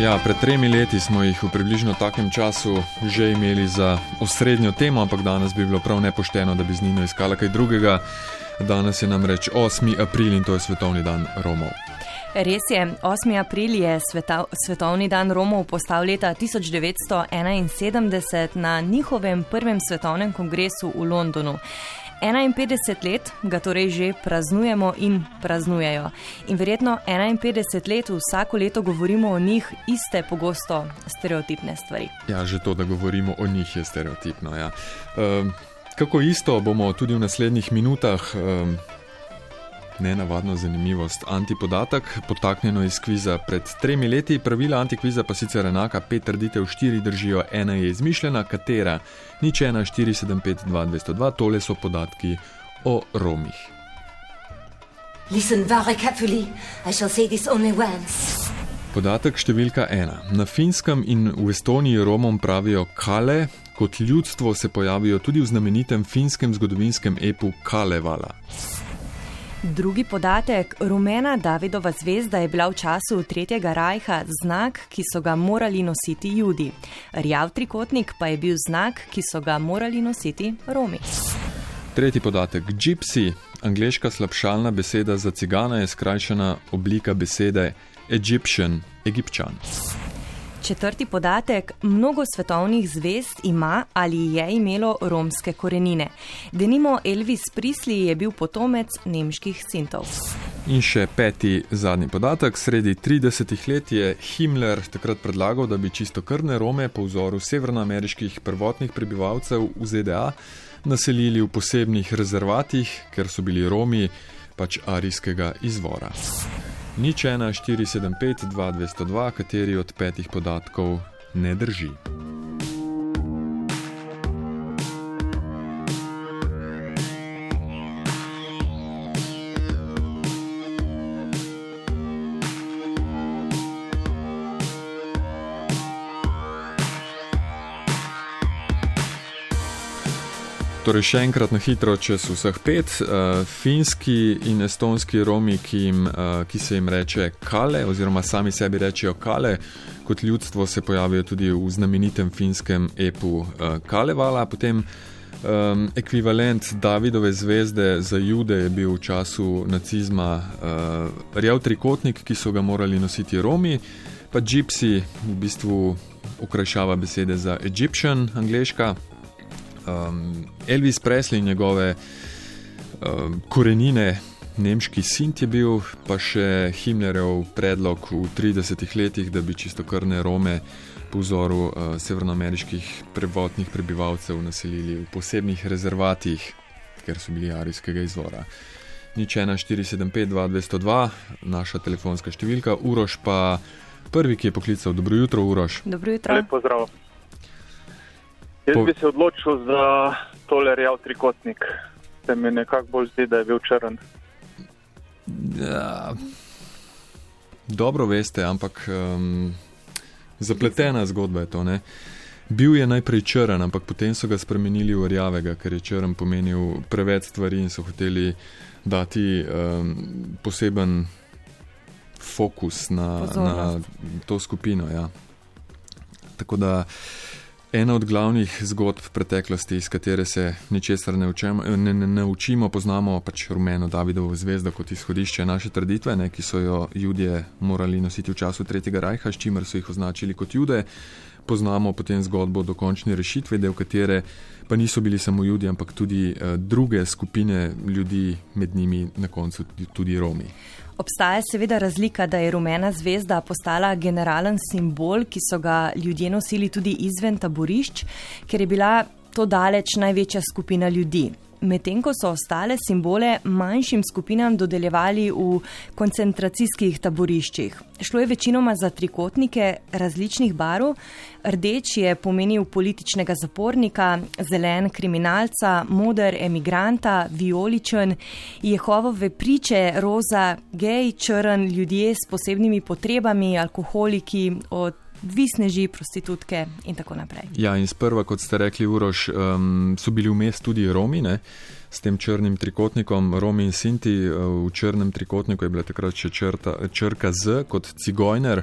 Ja, pred tremi leti smo jih v približno takem času že imeli za osrednjo temo, ampak danes bi bilo prav nepošteno, da bi z Nino iskala kaj drugega. Danes je namreč 8. april in to je svetovni dan Romov. Res je, 8. april je sveta, svetovni dan Romov postal leta 1971 na njihovem prvem svetovnem kongresu v Londonu. 51 let ga torej že praznujemo in praznujejo. In verjetno 51 let vsako leto govorimo o njih iste pogosto stereotipne stvari. Ja, že to, da govorimo o njih, je stereotipno. Ja. Um, kako isto bomo tudi v naslednjih minutah. Um, nenavadno zanimivost. Antipodatek, potaknjeno iz kviza pred tremi leti, pravila antikviza pa sicer enaka, pet trditev, štiri držijo, ena je izmišljena, katera nič ena, 475-202, tole so podatki o Romih. Podatek številka ena. Na finskem in v Estoniji Romom pravijo kale, kot ljudstvo se pojavijo tudi v znamenitem finskem zgodovinskem epu Kalevala. Drugi podatek, rumena Davidova zvezda je bila v času Tretjega rajha znak, ki so ga morali nositi judi. Rjav trikotnik pa je bil znak, ki so ga morali nositi Romi. Tretji podatek, gypsy, angliška slabšalna beseda za cigana, je skrajšana oblika besede Egyptian, egipčan. Četrti podatek: mnogo svetovnih zvest ima ali je imelo romske korenine. Denimo Elvis Prisley je bil potomec nemških sintov. In še peti zadnji podatek: sredi 30-ih let je Himmler takrat predlagal, da bi čistokrvne Rome po vzoru severnoameriških prvotnih prebivalcev v ZDA naselili v posebnih rezervatih, ker so bili Romi pač arijskega izvora. Nič 1, 4, 7, 5, 2, 202, kateri od petih podatkov ne drži. Torej, še enkrat na hitro, čez vseh pet. Uh, finski in estonski Romi, ki, jim, uh, ki se jim reče kale, oziroma sami sebi rečejo kale, kot ljudstvo se pojavijo tudi v znamenitem finskem epu uh, Kalevala. Potem um, ekvivalent Davidove zvezde za jude je bil v času nacizma uh, rjav trikotnik, ki so ga morali nositi Romi, pa gypsy, v bistvu okrajšava besede za Egyptian, angliška um, Elvis Presley in njegove um, korenine, nemški sint je bil, pa še Himmlerjev predlog v 30-ih letih, da bi čistokrvne Rome po vzoru uh, severnoameriških prvotnih prebivalcev naselili v posebnih rezervatih, ker so bili arijskega izvora. Nič 1475-2202, naša telefonska številka, Uroš pa prvi, ki je poklical. Dobro jutro, Uroš. Dobro jutro. Lepo zdrav. Jaz po... bi se odločil za tole rjav trikotnik. Se mi nekako bolj zdi, da je bil črn. Ja. Dobro veste, ampak um, zapletena zgodba je to. Ne? Bil je najprej črn, ampak potem so ga spremenili v rjavega, ker je črn pomenil preveč stvari in so hoteli dati um, poseben fokus na, na to skupino. Ja. Tako da. Ena od glavnih zgodb preteklosti, iz katere se ničesar ne, ne, ne, ne učimo, poznamo pač rumeno Davidovo zvezdo kot izhodišče naše traditve, ne, ki so jo ljudje morali nositi v času Tretjega rajha, s čimer so jih označili kot jude. Poznamo potem zgodbo do končne rešitve, del katere pa niso bili samo ljudje, ampak tudi uh, druge skupine ljudi, med njimi na koncu tudi Romi. Obstaja seveda razlika, da je rumena zvezda postala generalen simbol, ki so ga ljudje nosili tudi izven taborišč, ker je bila to daleč največja skupina ljudi medtem ko so ostale simbole manjšim skupinam dodeljevali v koncentracijskih taboriščih. Šlo je večinoma za trikotnike različnih barv. Rdeč je pomenil političnega zapornika, zelen kriminalca, moder emigranta, violičen, Jehovove priče, roza, gej, črn, ljudje s posebnimi potrebami, alkoholiki, od visneži, prostitutke in tako naprej. Ja, in sprva, kot ste rekli, Uroš, um, so bili vmes tudi Romi, ne? s tem črnim trikotnikom, Romi in Sinti. Uh, v črnem trikotniku je bila takrat še črta, črka Z kot cigojner,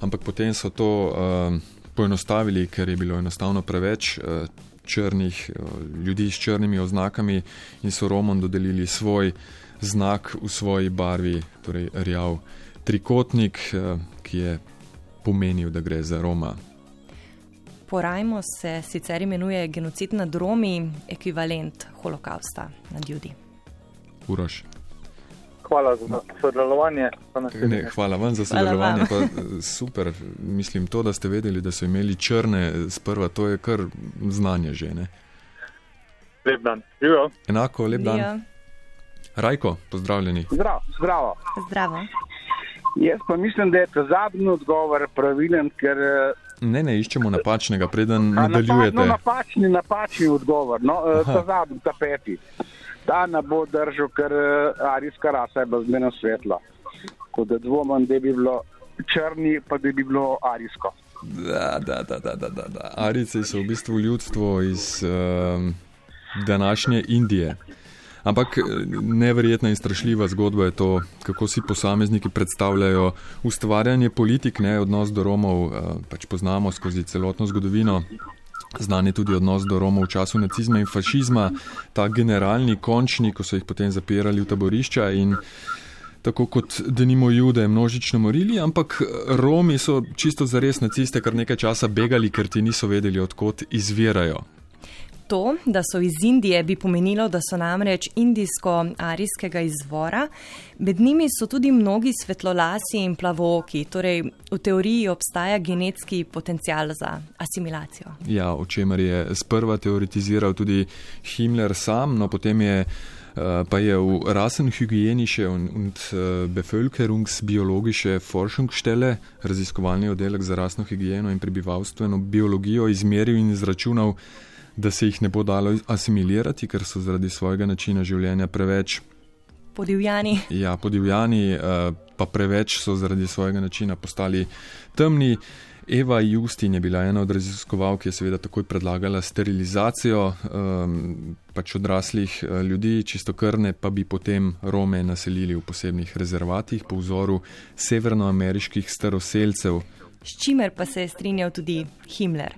ampak potem so to uh, poenostavili, ker je bilo enostavno preveč uh, črnih uh, ljudi s črnimi oznakami in so Romom dodelili svoj znak v svoji barvi, torej rjav trikotnik, ki je pomenil, da gre za Roma. Porajmo se sicer imenuje genocid nad Romi, ekvivalent holokausta nad ljudi. Uroš. Hvala za sodelovanje. Ne, hvala vam za sodelovanje. Pa, super, mislim to, da ste vedeli, da so imeli črne sprva, to je kar znanje že. Ne? Lep dan. Živijo. Enako, lep dan. Ja. Rajko, pozdravljeni. Zdravo. Zdravo. Zdravo. Jaz pa mislim, da je ta zadnji odgovor pravilen, ker. Ne, ne iščemo napačnega, preden nadaljujete. No, napačni, napačni odgovor, no, ta zadnji, ta peti. Ta ne bo držal, ker arijska rasa je bila zmerno svetla. Tako da dvomim, da bi bilo črni, pa da bi bilo arijsko. Da, da, da, da, da, da. Arice so v bistvu ljudstvo iz um, današnje Indije. Ampak neverjetna in strašljiva zgodba je to, kako si posamezniki predstavljajo ustvarjanje politik, ne odnos do Romov, pač poznamo skozi celotno zgodovino. Znan je tudi odnos do Romov v času nacizma in fašizma, ta generalni, končni, ko so jih potem zapirali v taborišča in tako kot denimo jude množično morili, ampak Romi so čisto zares naciste kar nekaj časa begali, ker ti niso vedeli, odkot izvirajo. To, da so iz Indije, bi pomenilo, da so namreč indijsko-arijskega izvora. Med njimi so tudi mnogi svetlolasi in plavoki, torej v teoriji obstaja genetski potencial za asimilacijo. Ja, o čemer je sprva teoretiziral tudi Himmler sam, no potem je. Pa je v Rassenhygienische und Bevölkerungsbiologische Forschungsstelle, raziskovalni oddelek za rasno higieno in prebivalstveno biologijo, izmeril in izračunal, da se jih ne bo dalo asimilirati, ker so zaradi svojega načina življenja preveč podivjani. Ja, podivjani, pa preveč so zaradi svojega načina postali temni. Eva Justin je bila ena od raziskovalk, ki je seveda takoj predlagala sterilizacijo um, pač odraslih ljudi, čistokrne pa bi potem Rome naselili v posebnih rezervatih po vzoru severnoameriških staroseljcev. S čimer pa se je strinjal tudi Himmler.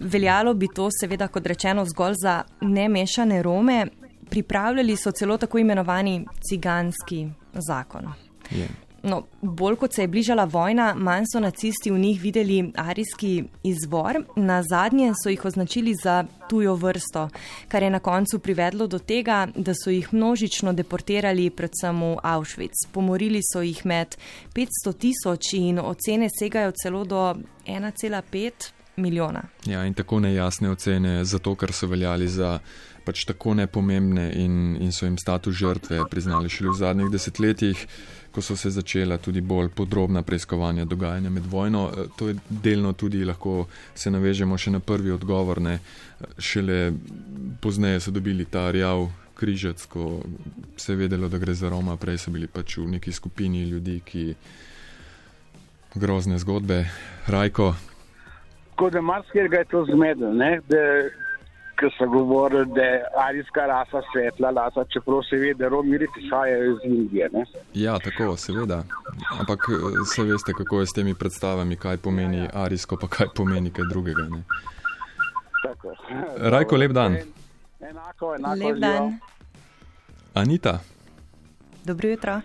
Veljalo bi to, seveda, kot rečeno, zgolj za nemešane Rome, pripravljali so celo tako imenovani ciganski zakon. Je. No, bolj kot se je bližala vojna, manj so nacisti v njih videli arijski izvor, na zadnje so jih označili za tujo vrsto, kar je na koncu privedlo do tega, da so jih množično deportirali predvsem v Auschwitz. Pomorili so jih med 500 tisoč in ocene segajo celo do 1,5 milijona. Ja, in tako nejasne ocene, zato ker so veljali za pač tako nepomembne in, in so jim status žrtve priznali šele v zadnjih desetletjih ko so se začela tudi bolj podrobna preiskovanja dogajanja med vojno. To je delno tudi lahko se navežemo še na prvi odgovor. Ne. Šele pozneje so dobili ta rjav križec, ko se je vedelo, da gre za Roma, prej so bili pač v neki skupini ljudi, ki grozne zgodbe. Rajko. Tako da marsikaj je to zmedel, ki so govorili, da je arijska rasa svetla rasa, čeprav se ve, da Romi prihajajo iz Indije. Ne? Ja, tako, seveda. Ampak se veste, kako je s temi predstavami, kaj pomeni arijsko, pa kaj pomeni kaj drugega. Rajko, lep dan. Enako, enako lep dan. Anita. Dobro jutro.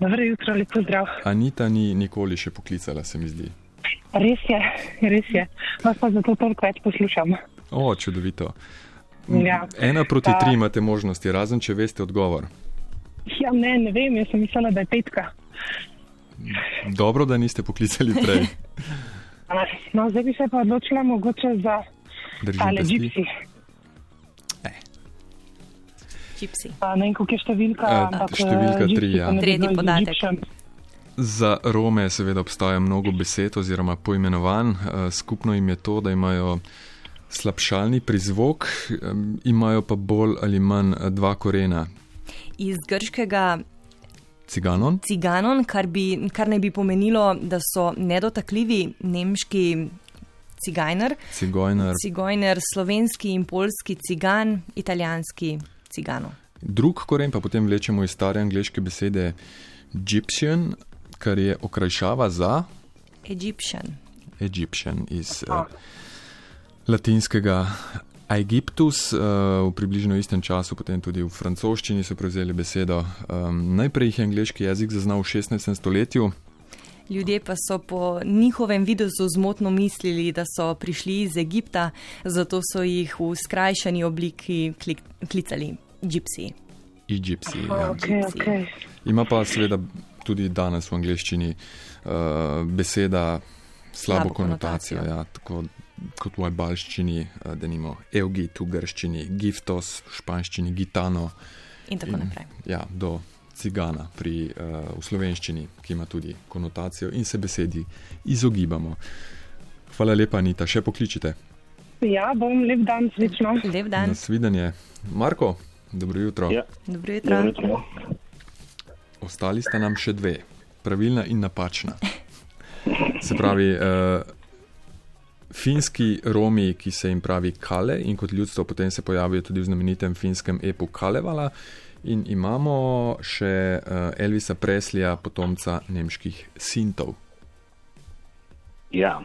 Dobro jutro, lepo zdrav. Anita ni nikoli še poklicala, se mi zdi. Res je, res je. Vas pa zato toliko več poslušam. O, čudovito. Ja. Ena proti tri imate možnosti, razen če veste odgovor. Ja, ne, ne vem, jaz sem mislila, da je petka. Dobro, da niste poklicali prej. no, zdaj bi se pa odločila mogoče za ali gipsi. Gipsi. Ne vem, koliko je številka. Eh, ampak, številka gypsy tri, ja. Tretji bilo podatek. egyptian. Za Rome seveda obstaja mnogo besed oziroma poimenovanj. Eh, Skupno jim je to, da imajo slabšalni prizvok, em, imajo pa bolj ali manj eh, dva korena. Iz grškega Ciganon, ciganon, kar, bi, kar naj bi pomenilo, da so nedotakljivi nemški cigajner, cigojner. cigojner, slovenski in polski cigan, italijanski cigano. Drug koren pa potem vlečemo iz stare angleške besede gypsian, kar je okrajšava za Egyptian. Egyptian iz uh, latinskega Egiptus, uh, v približno istem času, potem tudi v francoščini so prevzeli besedo. Um, najprej jih je angliški jezik zaznal v 16. stoletju. Ljudje pa so po njihovem videzu zmotno mislili, da so prišli iz Egipta, zato so jih v skrajšani obliki klik, klicali Gypsy. Egypti. Oh, Ja. okay, okay. Ima pa seveda tudi danes v angleščini uh, beseda slabo Slabo konotacijo. konotacijo. Ja, tako kot v albanščini, uh, da nimo Eugit v grščini, Giftos v španščini, Gitano. In tako naprej. Ja, do cigana pri, uh, v slovenščini, ki ima tudi konotacijo in se besedi izogibamo. Hvala lepa, Anita, še pokličite. Ja, bom lep dan, srečno. Lep dan, Nasvidenje. Marko, dobro jutro. Ja. dobro jutro. Ostali sta nam še dve, pravilna in napačna. Se pravi, uh, finski Romi, ki se jim pravi Kale, in kot ljudstvo potem se pojavijo tudi v znamenitem finskem epu Kalevala. In imamo še uh, Elvisa Preslija, potomca nemških sintov. Ja,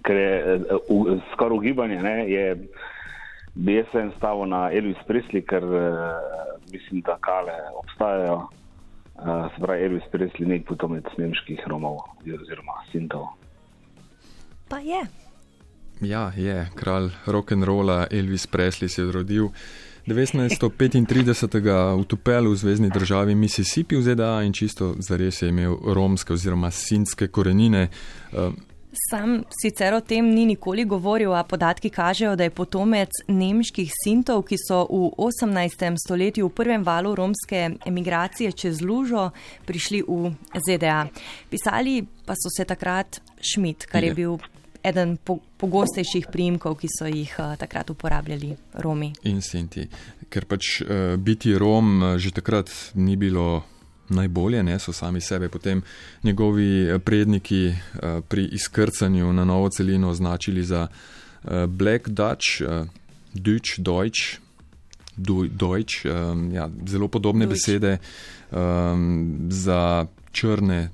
skoraj ugibanje ne, je, bi jaz sem stavil na Elvis Presley, ker uh, mislim, da kale obstajajo. Uh, se pravi, Elvis Presley ni potomec nemških Romov oziroma Sintov. Pa je. Ja, je kralj rock'n'rolla Elvis Presley se je rodil 1935. v Tupelu v zvezdni državi Mississippi v ZDA in čisto zares je imel romske oziroma sinske korenine. Sam sicer o tem ni nikoli govoril, a podatki kažejo, da je potomec nemških sintov, ki so v 18. stoletju v prvem valu romske emigracije čez Lužo prišli v ZDA. Pisali pa so se takrat Schmidt, kar je Je. bil eden po, pogostejših priimkov, ki so jih uh, takrat uporabljali Romi. in Sinti. Ker pač uh, biti Rom uh, že takrat ni bilo najbolje, ne, so sami sebe potem njegovi eh, predniki uh, pri izkrcanju na novo celino označili za uh, Black Dutch, uh, Deutsch, Deutsch. Um, ja, zelo podobne Deutsch. besede um, za črne,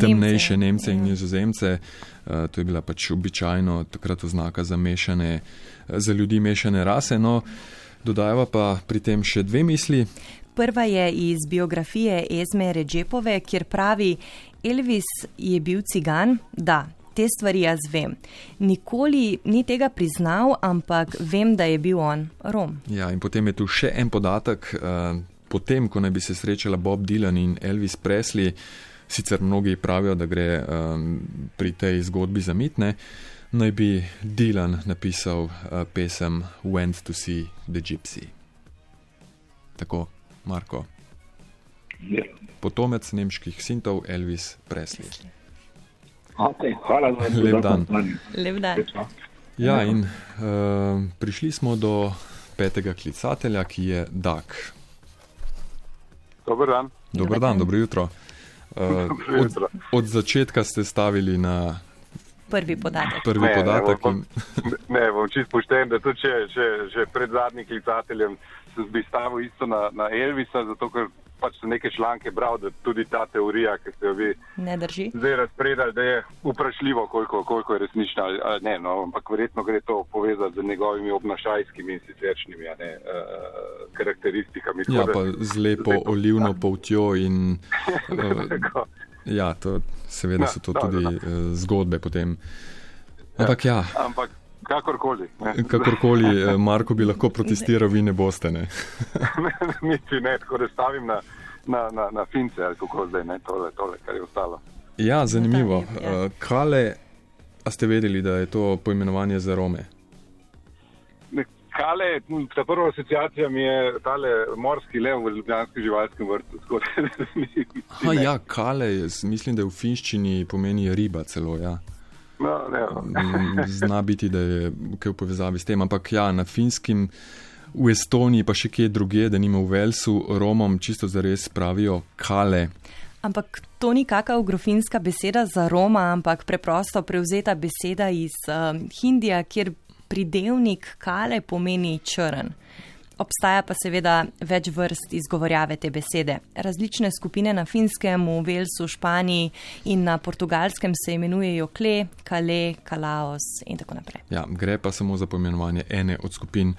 temnejše Nemce in ja. Nizozemce. Uh, to je bila pač običajno takrat oznaka za, mešane, za ljudi mešane rase. No, dodajava pa pri tem še dve misli. Prva je iz biografije Ezme Redžepove, kjer pravi: Elvis je bil cigan, da. Te stvari jaz vem. Nikoli ni tega priznal, ampak vem, da je bil on Rom. Ja, in potem je tu še en podatek. Uh, potem, ko naj bi se srečala Bob Dylan in Elvis Presley, sicer mnogi pravijo, da gre um, pri tej zgodbi za mitne, naj bi Dylan napisal uh, pesem Went to See the Gypsy. Tako, Marko. Ja. Potomec nemških sintov Elvis Presley. Okay, hvala za Lep dan. Lep dan. Ja, in uh, prišli smo do petega klicatelja, ki je Dak. Dober dan. Dober dan, dobro jutro. Uh, od, jutro. od začetka ste stavili na Prvi podatek. prvi Ne, ne, podatek. bom- In, Ne, bom čist pošten, da tudi če, če, že pred zadnjim klicateljem se bi stavil isto na, na Elvisa, zato ker pač sem neke članke bral, da tudi ta teorija, ki ste jo vi Ne drži. zdaj razpredali, da je vprašljivo, koliko, koliko je resnična. Ne, no, ampak verjetno gre to povezati z njegovimi obnašajskimi in siceršnjimi a ne, uh, karakteristikami. ja, Tako pa da- z lepo olivno poltjo in uh. Ja, to, seveda Ja, so to dobro, tudi no. uh, zgodbe potem. Ampak ja, Ampak kakorkoli. Ne. kakorkoli eh, Marko bi lahko protestiral, vi ne boste. Ne? Niti ne, tako da stavim na, na, na, na fince, ali kako zdaj, ne, tole, tole, kar je ostalo. Ja, zanimivo. lep, ja. Uh, Kale, a ste vedeli, da je to poimenovanje za Rome? Kale, ta prva asociacija mi je tale morski lev v Ljubljanskem živalskem vrtu. tako da ni- Ha, ne. ja, Kale, jaz mislim, da v finščini pomeni riba celo. Ja. No, ne, Mm, Zna biti, da je kaj v povezavi s tem, ampak ja, na finskem, v Estoniji, pa še kje druge, da nima v Velsu, Romom čisto zares pravijo kale. Ampak to ni kakšna grofinska beseda za Roma, ampak preprosto prevzeta beseda iz um, Hindija, kjer pridevnik kale pomeni črn. obstaja pa seveda več vrst izgovorjave te besede. Različne skupine na finskem, v Velsu, Španiji in na portugalskem se imenujejo kle, kale, kalaos in tako naprej. Ja, gre pa samo za poimenovanje ene od skupin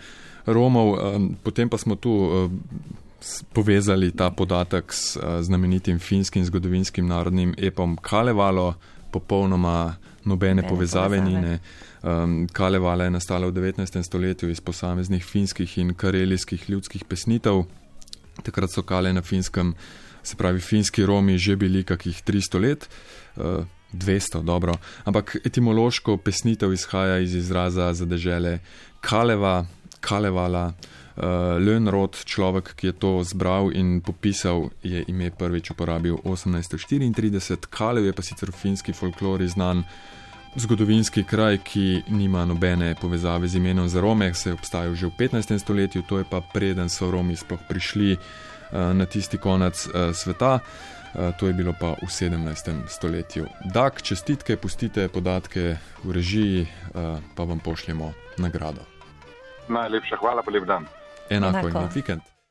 Romov, potem pa smo tu povezali ta podatek s znamenitim finskim zgodovinskim narodnim epom Kalevalo, popolnoma nobene povezave ni. Ne. Um, Kalevala je nastala v 19. stoletju iz posameznih finskih in karelijskih ljudskih pesnitev. Takrat so kale na finskem, se pravi finski Romi, že bili kakih 300 let, uh, 200, dobro. Ampak etimološko pesnitev izhaja iz izraza za dežele Kaleva, Kalevala. Uh, Lönrod, človek, ki je to zbral in popisal, je ime prvič uporabil 1834. Kalev je pa sicer v finski folklori znan zgodovinski kraj, ki nima nobene povezave z imenom za Rome, se je obstajal že v 15. stoletju, to je pa preden so Romi sploh prišli uh, na tisti konec uh, sveta. To je bilo pa v 17. stoletju. Dak, čestitke, pustite podatke v režiji, pa vam pošljemo nagrado. Najlepša hvala, pa lep dan. Enako, Enako. in vikend.